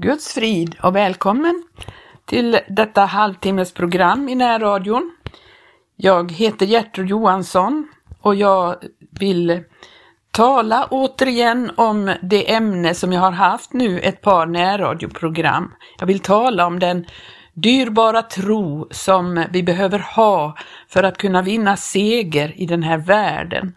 Guds frid och välkommen till detta halvtimmesprogram i närradion. Jag heter Gertrud Johansson och jag vill tala återigen om det ämne som jag har haft nu ett par närradioprogram. Jag vill tala om den dyrbara tro som vi behöver ha för att kunna vinna seger i den här världen.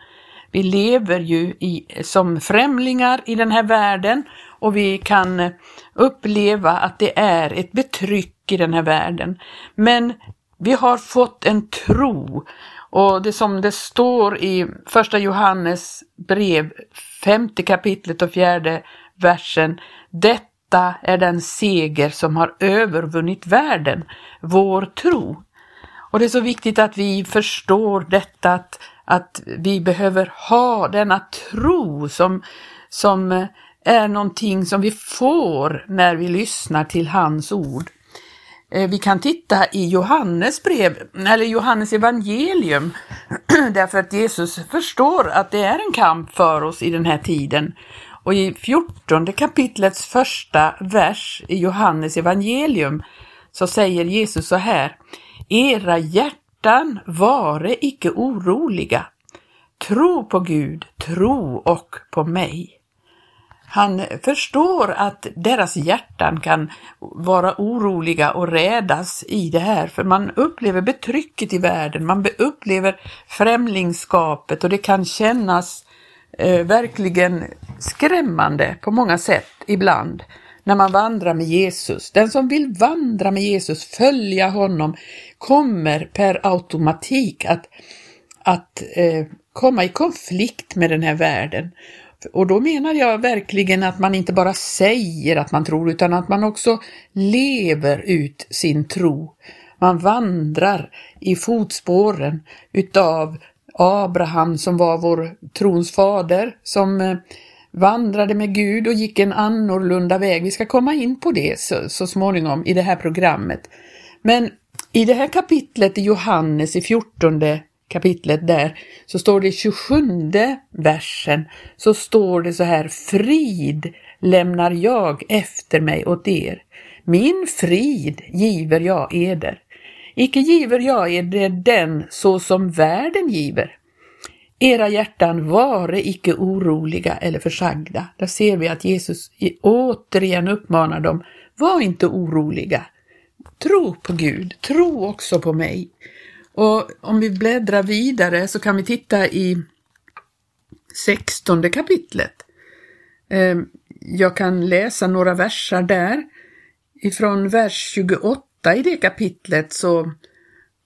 Vi lever ju i, som främlingar i den här världen och vi kan uppleva att det är ett betryck i den här världen. Men vi har fått en tro och det som det står i första Johannes brev, femte kapitlet och fjärde versen. Detta är den seger som har övervunnit världen, vår tro. Och det är så viktigt att vi förstår detta att, att vi behöver ha denna tro som, som är någonting som vi får när vi lyssnar till hans ord. Eh, vi kan titta i Johannes brev, eller Johannes evangelium, därför att Jesus förstår att det är en kamp för oss i den här tiden. Och i 14 kapitlets första vers i Johannes evangelium så säger Jesus så här, Era hjärtan vare icke oroliga. Tro på Gud, tro och på mig. Han förstår att deras hjärtan kan vara oroliga och rädas i det här, för man upplever betrycket i världen, man upplever främlingskapet och det kan kännas eh, verkligen skrämmande på många sätt ibland när man vandrar med Jesus. Den som vill vandra med Jesus, följa honom, kommer per automatik att, att eh, komma i konflikt med den här världen. Och då menar jag verkligen att man inte bara säger att man tror utan att man också lever ut sin tro. Man vandrar i fotspåren utav Abraham som var vår trons fader som eh, vandrade med Gud och gick en annorlunda väg. Vi ska komma in på det så, så småningom i det här programmet. Men i det här kapitlet i Johannes i 14 kapitlet där så står det i 27 versen så står det så här Frid lämnar jag efter mig åt er. Min frid giver jag eder. Icke giver jag eder den så som världen giver. Era hjärtan vare icke oroliga eller försagda. Där ser vi att Jesus återigen uppmanar dem, var inte oroliga. Tro på Gud, tro också på mig. Och om vi bläddrar vidare så kan vi titta i sextonde kapitlet. Ehm, jag kan läsa några versar där. Ifrån vers 28 i det kapitlet så,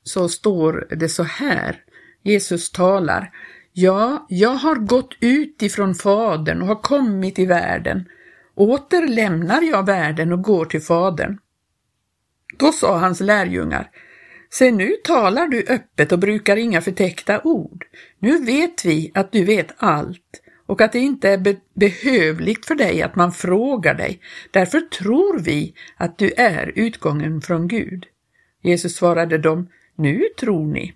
så står det så här. Jesus talar. Ja, jag har gått ut ifrån Fadern och har kommit i världen. Åter lämnar jag världen och går till Fadern. Då sa hans lärjungar, Se nu talar du öppet och brukar inga förtäckta ord. Nu vet vi att du vet allt och att det inte är be behövligt för dig att man frågar dig. Därför tror vi att du är utgången från Gud. Jesus svarade dem, nu tror ni.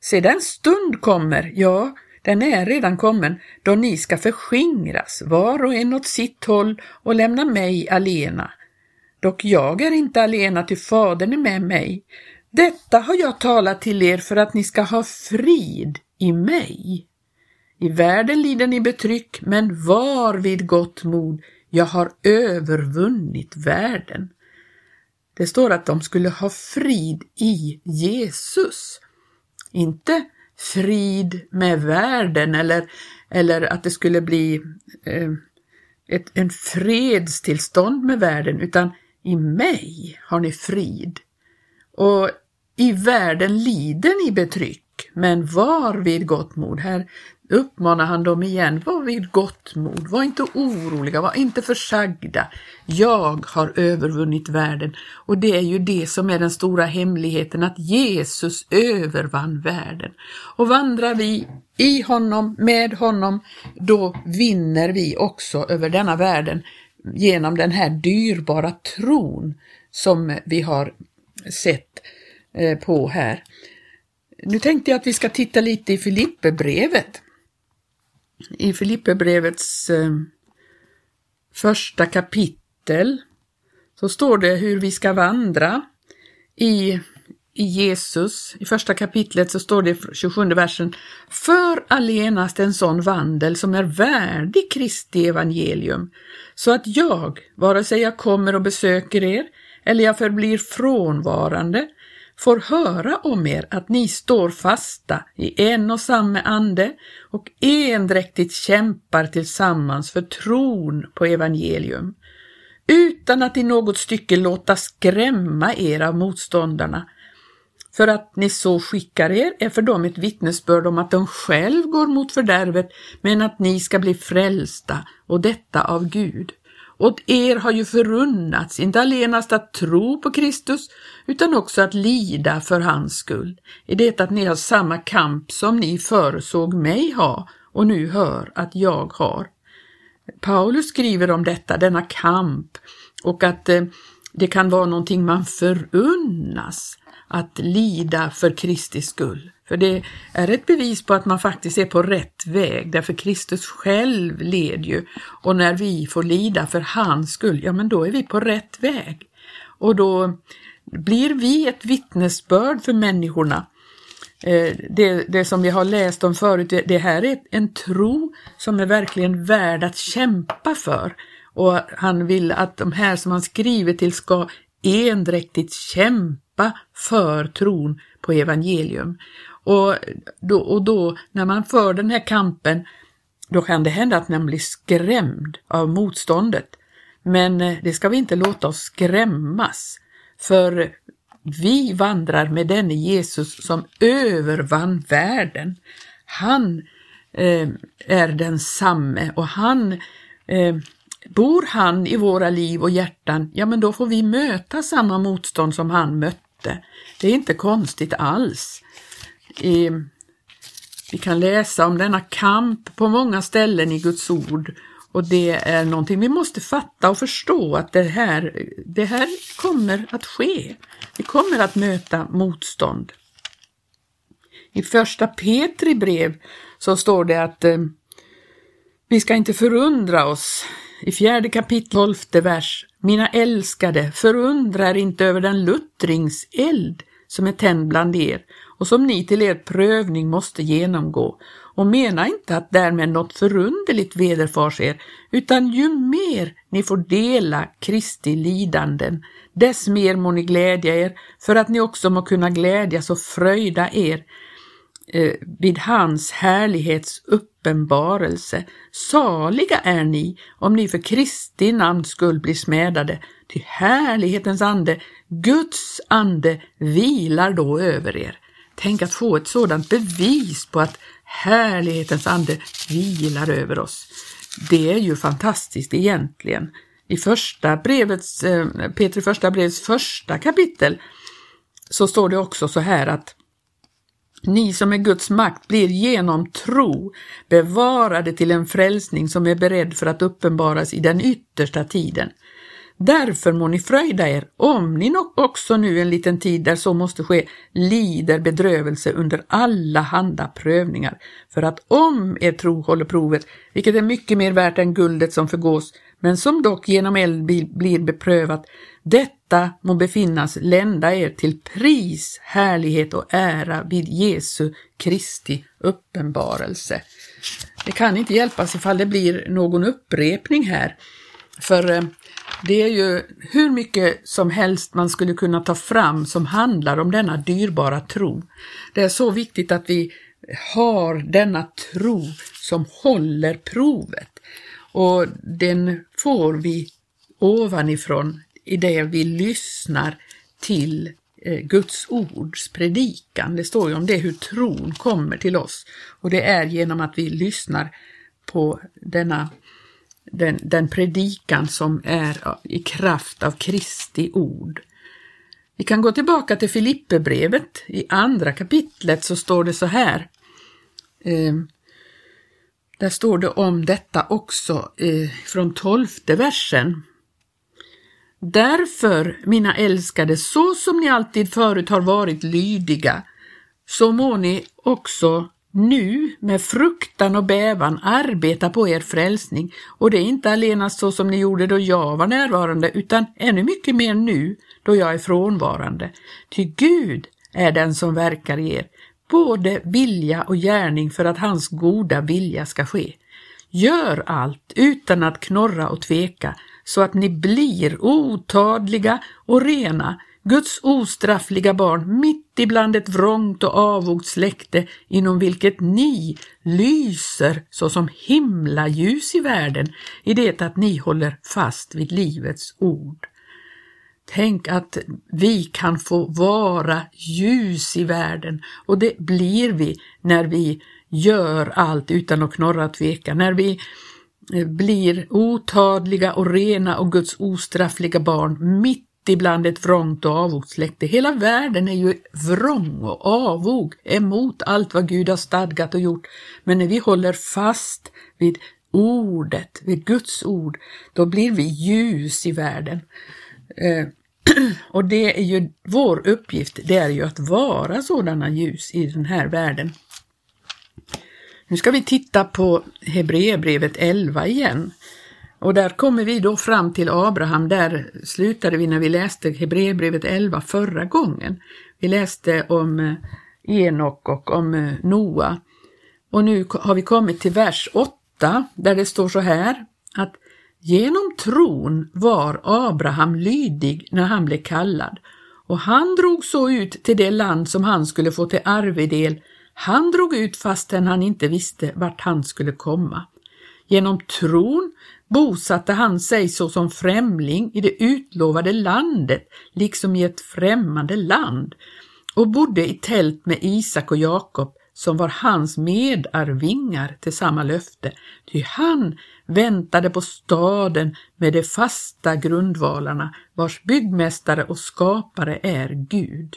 Se, den stund kommer, ja, den är redan kommen, då ni ska förskingras, var och en åt sitt håll och lämna mig alena. Dock jag är inte alena, ty Fadern är med mig. Detta har jag talat till er för att ni ska ha frid i mig. I världen lider ni betryck, men var vid gott mod, jag har övervunnit världen. Det står att de skulle ha frid i Jesus. Inte frid med världen eller, eller att det skulle bli eh, ett, en fredstillstånd med världen, utan i mig har ni frid. Och i världen lider ni betryck, men var vid gott mod. Här uppmanar han dem igen, var vid gott mod, var inte oroliga, var inte försagda. Jag har övervunnit världen och det är ju det som är den stora hemligheten, att Jesus övervann världen. Och vandrar vi i honom, med honom, då vinner vi också över denna världen genom den här dyrbara tron som vi har sett eh, på här. Nu tänkte jag att vi ska titta lite i Filipperbrevet. I Filipperbrevets eh, första kapitel så står det hur vi ska vandra i Jesus. I första kapitlet så står det i 27 versen För allenast en sån vandel som är värdig Kristi evangelium, så att jag, vare sig jag kommer och besöker er eller jag förblir frånvarande, får höra om er att ni står fasta i en och samma ande och endräktigt kämpar tillsammans för tron på evangelium, utan att i något stycke låta skrämma er av motståndarna. För att ni så skickar er är för dem ett vittnesbörd om att de själv går mot fördärvet, men att ni ska bli frälsta, och detta av Gud. Åt er har ju förunnats inte allenast att tro på Kristus, utan också att lida för hans skull, i det att ni har samma kamp som ni föresåg mig ha och nu hör att jag har. Paulus skriver om detta, denna kamp, och att eh, det kan vara någonting man förunnas att lida för Kristi skull. För det är ett bevis på att man faktiskt är på rätt väg, därför Kristus själv led ju. Och när vi får lida för hans skull, ja men då är vi på rätt väg. Och då blir vi ett vittnesbörd för människorna. Eh, det, det som vi har läst om förut, det här är en tro som är verkligen värd att kämpa för. Och han vill att de här som han skriver till ska endräktigt kämpa för tron på evangelium. Och då, och då när man för den här kampen, då kan det hända att man blir skrämd av motståndet. Men eh, det ska vi inte låta oss skrämmas, för vi vandrar med denne Jesus som övervann världen. Han eh, är densamme och han eh, Bor han i våra liv och hjärtan, ja men då får vi möta samma motstånd som han mötte. Det är inte konstigt alls vi kan läsa om denna kamp på många ställen i Guds ord och det är någonting vi måste fatta och förstå att det här, det här kommer att ske. Vi kommer att möta motstånd. I första Petri brev så står det att eh, vi ska inte förundra oss. I fjärde kapitel, tolfte vers. Mina älskade, förundra er inte över den luttringseld som är tänd bland er och som ni till er prövning måste genomgå och mena inte att därmed något förunderligt vederfars er, utan ju mer ni får dela Kristi lidanden, dess mer må ni glädja er, för att ni också må kunna glädjas och fröjda er Eh, vid hans härlighets uppenbarelse. Saliga är ni om ni för Kristi namns skull blir smädade, till härlighetens ande, Guds ande, vilar då över er. Tänk att få ett sådant bevis på att härlighetens ande vilar över oss. Det är ju fantastiskt egentligen. I första brevets, eh, Petri första brevets första kapitel så står det också så här att ni som är Guds makt blir genom tro bevarade till en frälsning som är beredd för att uppenbaras i den yttersta tiden. Därför må ni fröjda er, om ni också nu en liten tid där så måste ske, lider bedrövelse under alla handa prövningar, för att om er tro håller provet, vilket är mycket mer värt än guldet som förgås, men som dock genom eld blir beprövat, detta må befinnas lända er till pris, härlighet och ära vid Jesu Kristi uppenbarelse. Det kan inte hjälpas ifall det blir någon upprepning här, för eh, det är ju hur mycket som helst man skulle kunna ta fram som handlar om denna dyrbara tro. Det är så viktigt att vi har denna tro som håller provet och den får vi ovanifrån i det vi lyssnar till eh, Guds ords predikan. Det står ju om det hur tron kommer till oss och det är genom att vi lyssnar på denna den, den predikan som är i kraft av Kristi ord. Vi kan gå tillbaka till Filipperbrevet. I andra kapitlet så står det så här. Eh, där står det om detta också eh, från tolfte versen. Därför, mina älskade, så som ni alltid förut har varit lydiga, så må ni också nu med fruktan och bävan arbeta på er frälsning och det är inte allenast så som ni gjorde då jag var närvarande utan ännu mycket mer nu då jag är frånvarande. Ty Gud är den som verkar i er, både vilja och gärning för att hans goda vilja ska ske. Gör allt utan att knorra och tveka så att ni blir otadliga och rena, Guds ostraffliga barn mitt ibland ett vrångt och avogt släkte inom vilket ni lyser såsom himlaljus i världen i det att ni håller fast vid livets ord. Tänk att vi kan få vara ljus i världen och det blir vi när vi gör allt utan att knorra och tveka, när vi Eh, blir otadliga och rena och Guds ostraffliga barn mitt ibland ett vrångt och avogt släkte. Hela världen är ju vrång och avog emot allt vad Gud har stadgat och gjort. Men när vi håller fast vid ordet, vid Guds ord, då blir vi ljus i världen. Eh, och det är ju vår uppgift, det är ju att vara sådana ljus i den här världen. Nu ska vi titta på Hebreerbrevet 11 igen. Och där kommer vi då fram till Abraham, där slutade vi när vi läste Hebreerbrevet 11 förra gången. Vi läste om eh, Enok och om eh, Noa. Och nu har vi kommit till vers 8 där det står så här att genom tron var Abraham lydig när han blev kallad och han drog så ut till det land som han skulle få till arvedel. Han drog ut fastän han inte visste vart han skulle komma. Genom tron bosatte han sig såsom främling i det utlovade landet, liksom i ett främmande land, och bodde i tält med Isak och Jakob, som var hans medarvingar till samma löfte, ty han väntade på staden med de fasta grundvalarna, vars byggmästare och skapare är Gud.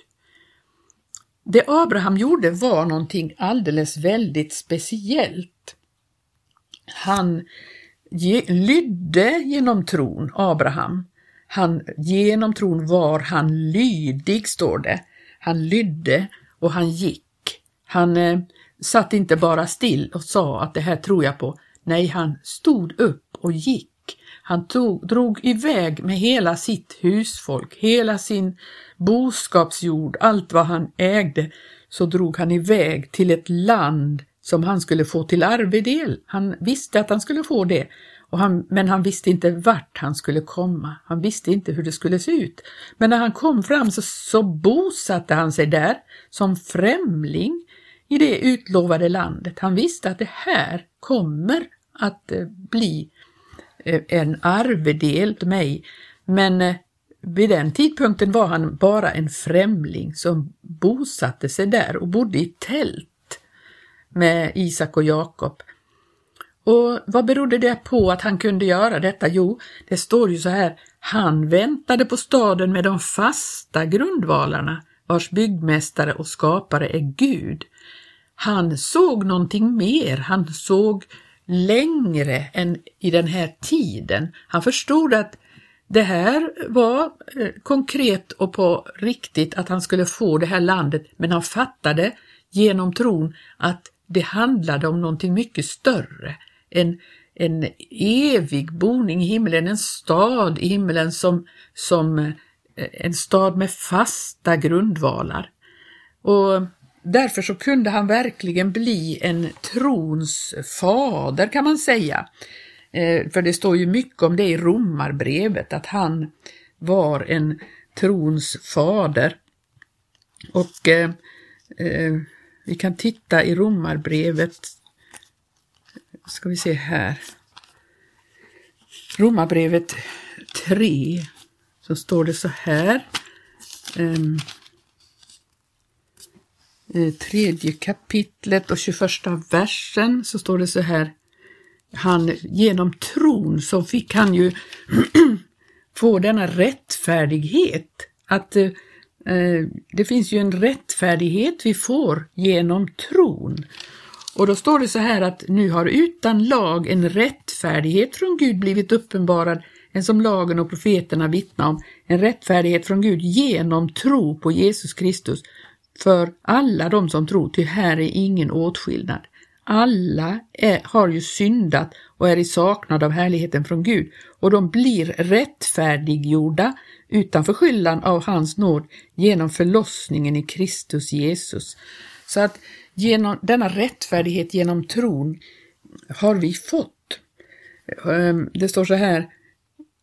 Det Abraham gjorde var någonting alldeles väldigt speciellt. Han ge, lydde genom tron, Abraham. Han, genom tron var han lydig, står det. Han lydde och han gick. Han eh, satt inte bara still och sa att det här tror jag på. Nej, han stod upp och gick. Han tog, drog iväg med hela sitt husfolk, hela sin boskapsjord, allt vad han ägde, så drog han iväg till ett land som han skulle få till arvedel. Han visste att han skulle få det, och han, men han visste inte vart han skulle komma. Han visste inte hur det skulle se ut. Men när han kom fram så, så bosatte han sig där som främling i det utlovade landet. Han visste att det här kommer att eh, bli eh, en arvedel till mig. Men eh, vid den tidpunkten var han bara en främling som bosatte sig där och bodde i tält med Isak och Jakob. Och vad berodde det på att han kunde göra detta? Jo, det står ju så här, han väntade på staden med de fasta grundvalarna, vars byggmästare och skapare är Gud. Han såg någonting mer, han såg längre än i den här tiden. Han förstod att det här var eh, konkret och på riktigt att han skulle få det här landet, men han fattade genom tron att det handlade om någonting mycket större. En, en evig boning i himlen, en stad i himlen som, som eh, en stad med fasta grundvalar. Och därför så kunde han verkligen bli en trons fader kan man säga. Eh, för det står ju mycket om det i romarbrevet, att han var en trons fader. Och eh, eh vi kan titta i romarbrevet, ska vi se här, Romarbrevet 3, så står det så här, um, tredje kapitlet och 21 versen så står det så här, han genom tron så fick han ju få denna rättfärdighet att eh, eh, det finns ju en rättfärdighet vi får genom tron. Och då står det så här att nu har utan lag en rättfärdighet från Gud blivit uppenbarad, en som lagen och profeterna vittnar om, en rättfärdighet från Gud genom tro på Jesus Kristus, för alla de som tror, ty här är ingen åtskillnad. Alla är, har ju syndat och är i saknad av härligheten från Gud och de blir rättfärdiggjorda utan förskyllan av hans nåd genom förlossningen i Kristus Jesus. Så att genom denna rättfärdighet genom tron har vi fått. Ehm, det står så här,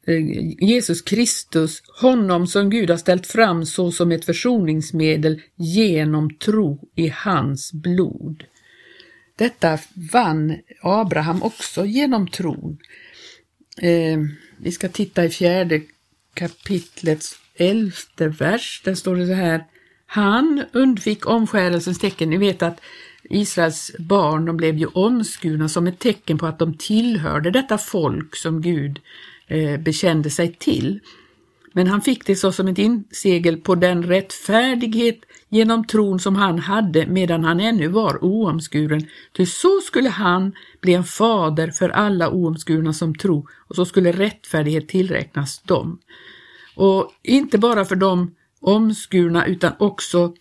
eh, Jesus Kristus, honom som Gud har ställt fram så som ett försoningsmedel genom tro i hans blod. Detta vann Abraham också genom tron. Eh, vi ska titta i fjärde kapitlets elfte vers. Där står det så här. Han undfick omskärelsens tecken. Ni vet att Israels barn de blev ju omskurna som ett tecken på att de tillhörde detta folk som Gud eh, bekände sig till. Men han fick det såsom ett insegel på den rättfärdighet genom tron som han hade medan han ännu var oomskuren. Ty så skulle han bli en fader för alla oomskurna som tro och så skulle rättfärdighet tillräknas dem. Och inte bara för de omskurna utan också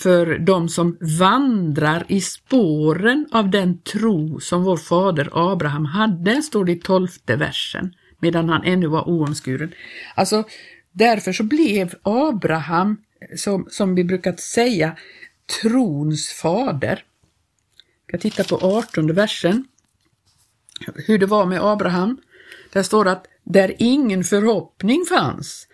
för de som vandrar i spåren av den tro som vår fader Abraham hade, står det i tolfte versen, medan han ännu var oomskuren. Alltså, därför så blev Abraham, som, som vi brukat säga, trons fader. Jag tittar på 18 versen, hur det var med Abraham. Där står det att där ingen förhoppning fanns,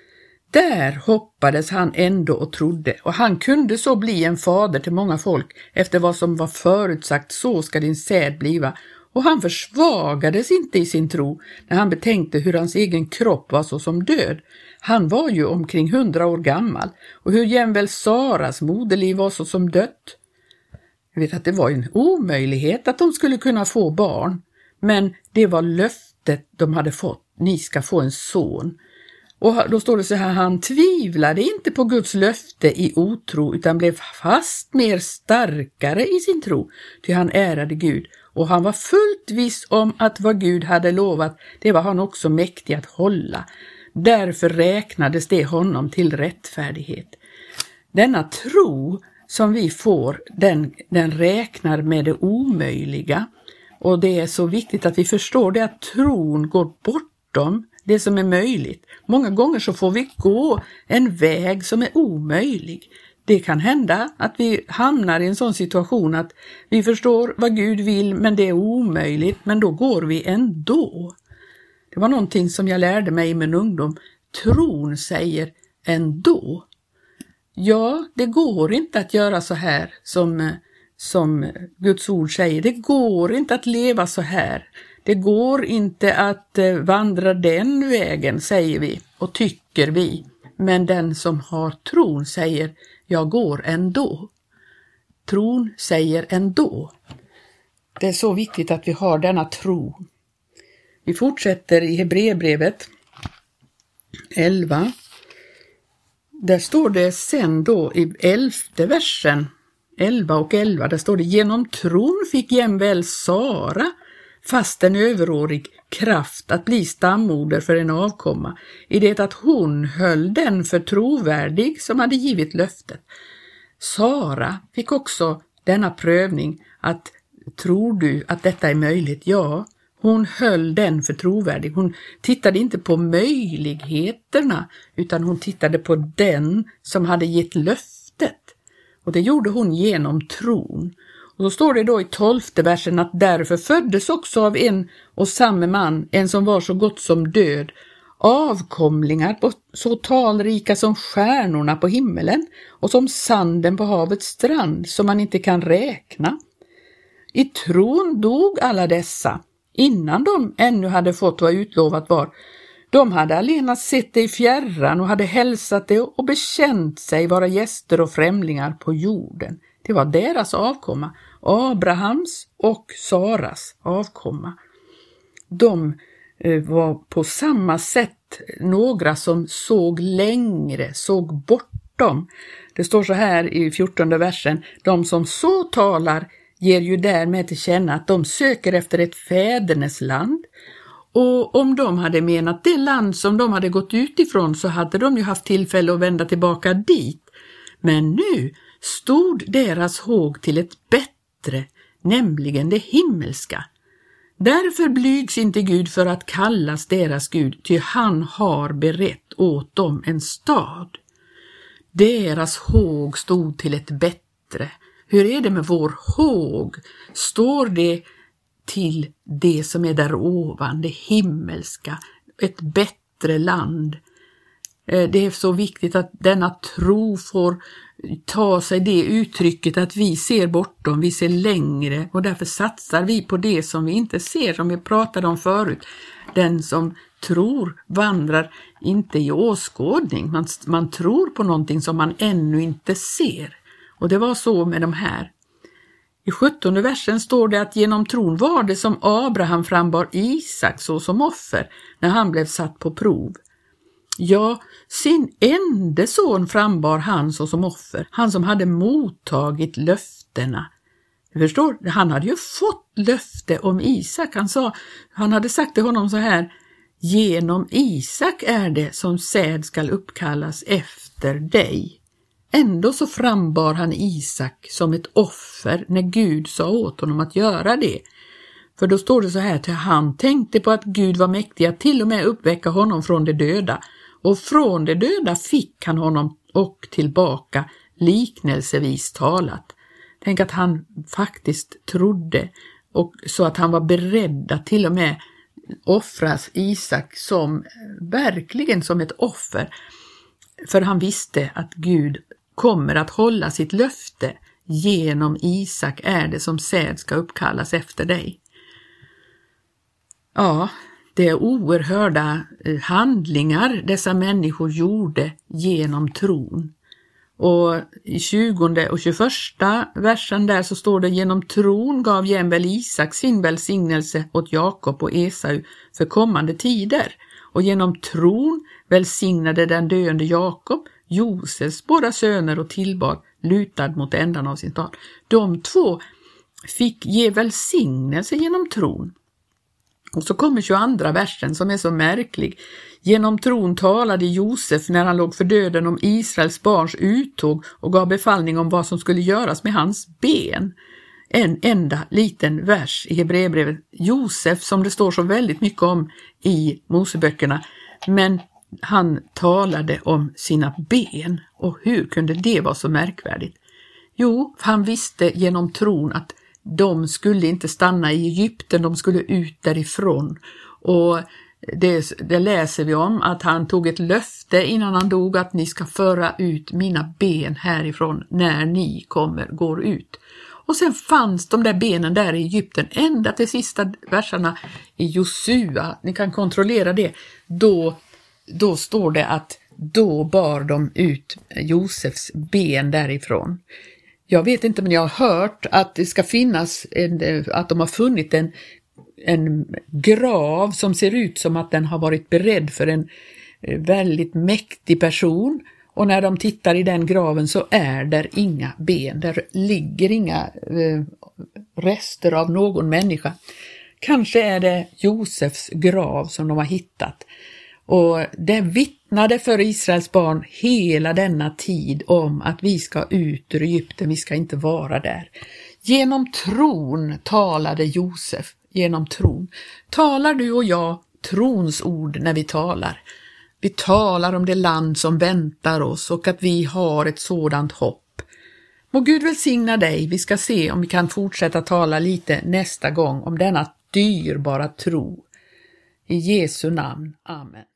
där hoppades han ändå och trodde, och han kunde så bli en fader till många folk efter vad som var förutsagt, så ska din säd bliva. Och han försvagades inte i sin tro när han betänkte hur hans egen kropp var så som död. Han var ju omkring hundra år gammal och hur jämväl Saras moderliv var så som dött. Jag vet att det var en omöjlighet att de skulle kunna få barn, men det var löftet de hade fått, ni ska få en son. Och då står det så här, han tvivlade inte på Guds löfte i otro utan blev fast mer starkare i sin tro, ty han ärade Gud och han var fullt viss om att vad Gud hade lovat, det var han också mäktig att hålla. Därför räknades det honom till rättfärdighet. Denna tro som vi får, den, den räknar med det omöjliga. Och det är så viktigt att vi förstår det att tron går bortom det som är möjligt. Många gånger så får vi gå en väg som är omöjlig. Det kan hända att vi hamnar i en sån situation att vi förstår vad Gud vill men det är omöjligt, men då går vi ändå. Det var någonting som jag lärde mig i min ungdom. Tron säger ändå. Ja, det går inte att göra så här som, som Guds ord säger. Det går inte att leva så här. Det går inte att eh, vandra den vägen, säger vi och tycker vi. Men den som har tron säger, jag går ändå. Tron säger ändå. Det är så viktigt att vi har denna tro. Vi fortsätter i Hebreerbrevet 11. Där står det sen då i elfte versen, 11 och 11, där står det genom tron fick jämväl Sara fast en överårig kraft att bli stammoder för en avkomma, i det att hon höll den för trovärdig som hade givit löftet. Sara fick också denna prövning att tror du att detta är möjligt? Ja, hon höll den för trovärdig. Hon tittade inte på möjligheterna utan hon tittade på den som hade gett löftet. Och det gjorde hon genom tron. Och då står det då i tolfte versen att därför föddes också av en och samma man en som var så gott som död, avkomlingar på, så talrika som stjärnorna på himmelen och som sanden på havets strand som man inte kan räkna. I tron dog alla dessa innan de ännu hade fått vad utlovat var. De hade allenast sett det i fjärran och hade hälsat det och bekänt sig vara gäster och främlingar på jorden. Det var deras avkomma, Abrahams och Saras avkomma. De eh, var på samma sätt några som såg längre, såg bortom. Det står så här i fjortonde versen, de som så talar ger ju därmed till känna att de söker efter ett fädernesland och om de hade menat det land som de hade gått ut ifrån så hade de ju haft tillfälle att vända tillbaka dit. Men nu stod deras håg till ett bättre, nämligen det himmelska. Därför blygs inte Gud för att kallas deras Gud, ty han har berett åt dem en stad. Deras håg stod till ett bättre. Hur är det med vår håg? Står det till det som är där ovan, det himmelska, ett bättre land? Eh, det är så viktigt att denna tro får ta sig det uttrycket att vi ser bortom, vi ser längre och därför satsar vi på det som vi inte ser, som vi pratade om förut. Den som tror vandrar inte i åskådning, man, man tror på någonting som man ännu inte ser. Och det var så med de här. I sjuttonde versen står det att genom tron var det som Abraham frambar Isak så som offer när han blev satt på prov. Ja, sin enda son frambar han såsom offer, han som hade mottagit löftena. Du förstår, han hade ju fått löfte om Isak. Han, sa, han hade sagt till honom så här, genom Isak är det som säd skall uppkallas efter dig. Ändå så frambar han Isak som ett offer när Gud sa åt honom att göra det. För då står det så här, till han tänkte på att Gud var mäktig att till och med uppväcka honom från de döda och från de döda fick han honom och tillbaka liknelsevis talat. Tänk att han faktiskt trodde och så att han var beredd att till och med offras Isak som verkligen som ett offer. För han visste att Gud kommer att hålla sitt löfte. Genom Isak är det som säd ska uppkallas efter dig. Ja, det är oerhörda eh, handlingar dessa människor gjorde genom tron. Och i 20 och 21 versen där så står det genom tron gav jämväl Isak sin välsignelse åt Jakob och Esau för kommande tider. Och genom tron välsignade den döende Jakob Josefs båda söner och tillbad lutad mot ändan av sin stad. De två fick ge välsignelse genom tron. Och så kommer 22 versen som är så märklig. Genom tron talade Josef när han låg för döden om Israels barns uttåg och gav befallning om vad som skulle göras med hans ben. En enda liten vers i Hebreerbrevet. Josef som det står så väldigt mycket om i Moseböckerna, men han talade om sina ben och hur kunde det vara så märkvärdigt? Jo, han visste genom tron att de skulle inte stanna i Egypten, de skulle ut därifrån. Och det, det, läser vi om att han tog ett löfte innan han dog att ni ska föra ut mina ben härifrån när ni kommer, går ut. Och sen fanns de där benen där i Egypten ända till sista verserna i Josua, ni kan kontrollera det, då, då står det att då bar de ut Josefs ben därifrån. Jag vet inte, men jag har hört att det ska finnas, en, eh, att de har funnit en, en grav som ser ut som att den har varit beredd för en eh, väldigt mäktig person. Och när de tittar i den graven så är där inga ben, där ligger inga eh, rester av någon människa. Kanske är det Josefs grav som de har hittat. Och det vittnade för Israels barn hela denna tid om att vi ska ut ur Egypten, vi ska inte vara där. Genom tron talade Josef, genom tron. Talar du och jag trons ord när vi talar? Vi talar om det land som väntar oss och att vi har ett sådant hopp. Må Gud välsigna dig, vi ska se om vi kan fortsätta tala lite nästa gång om denna dyrbara tro. I Jesu namn. Amen.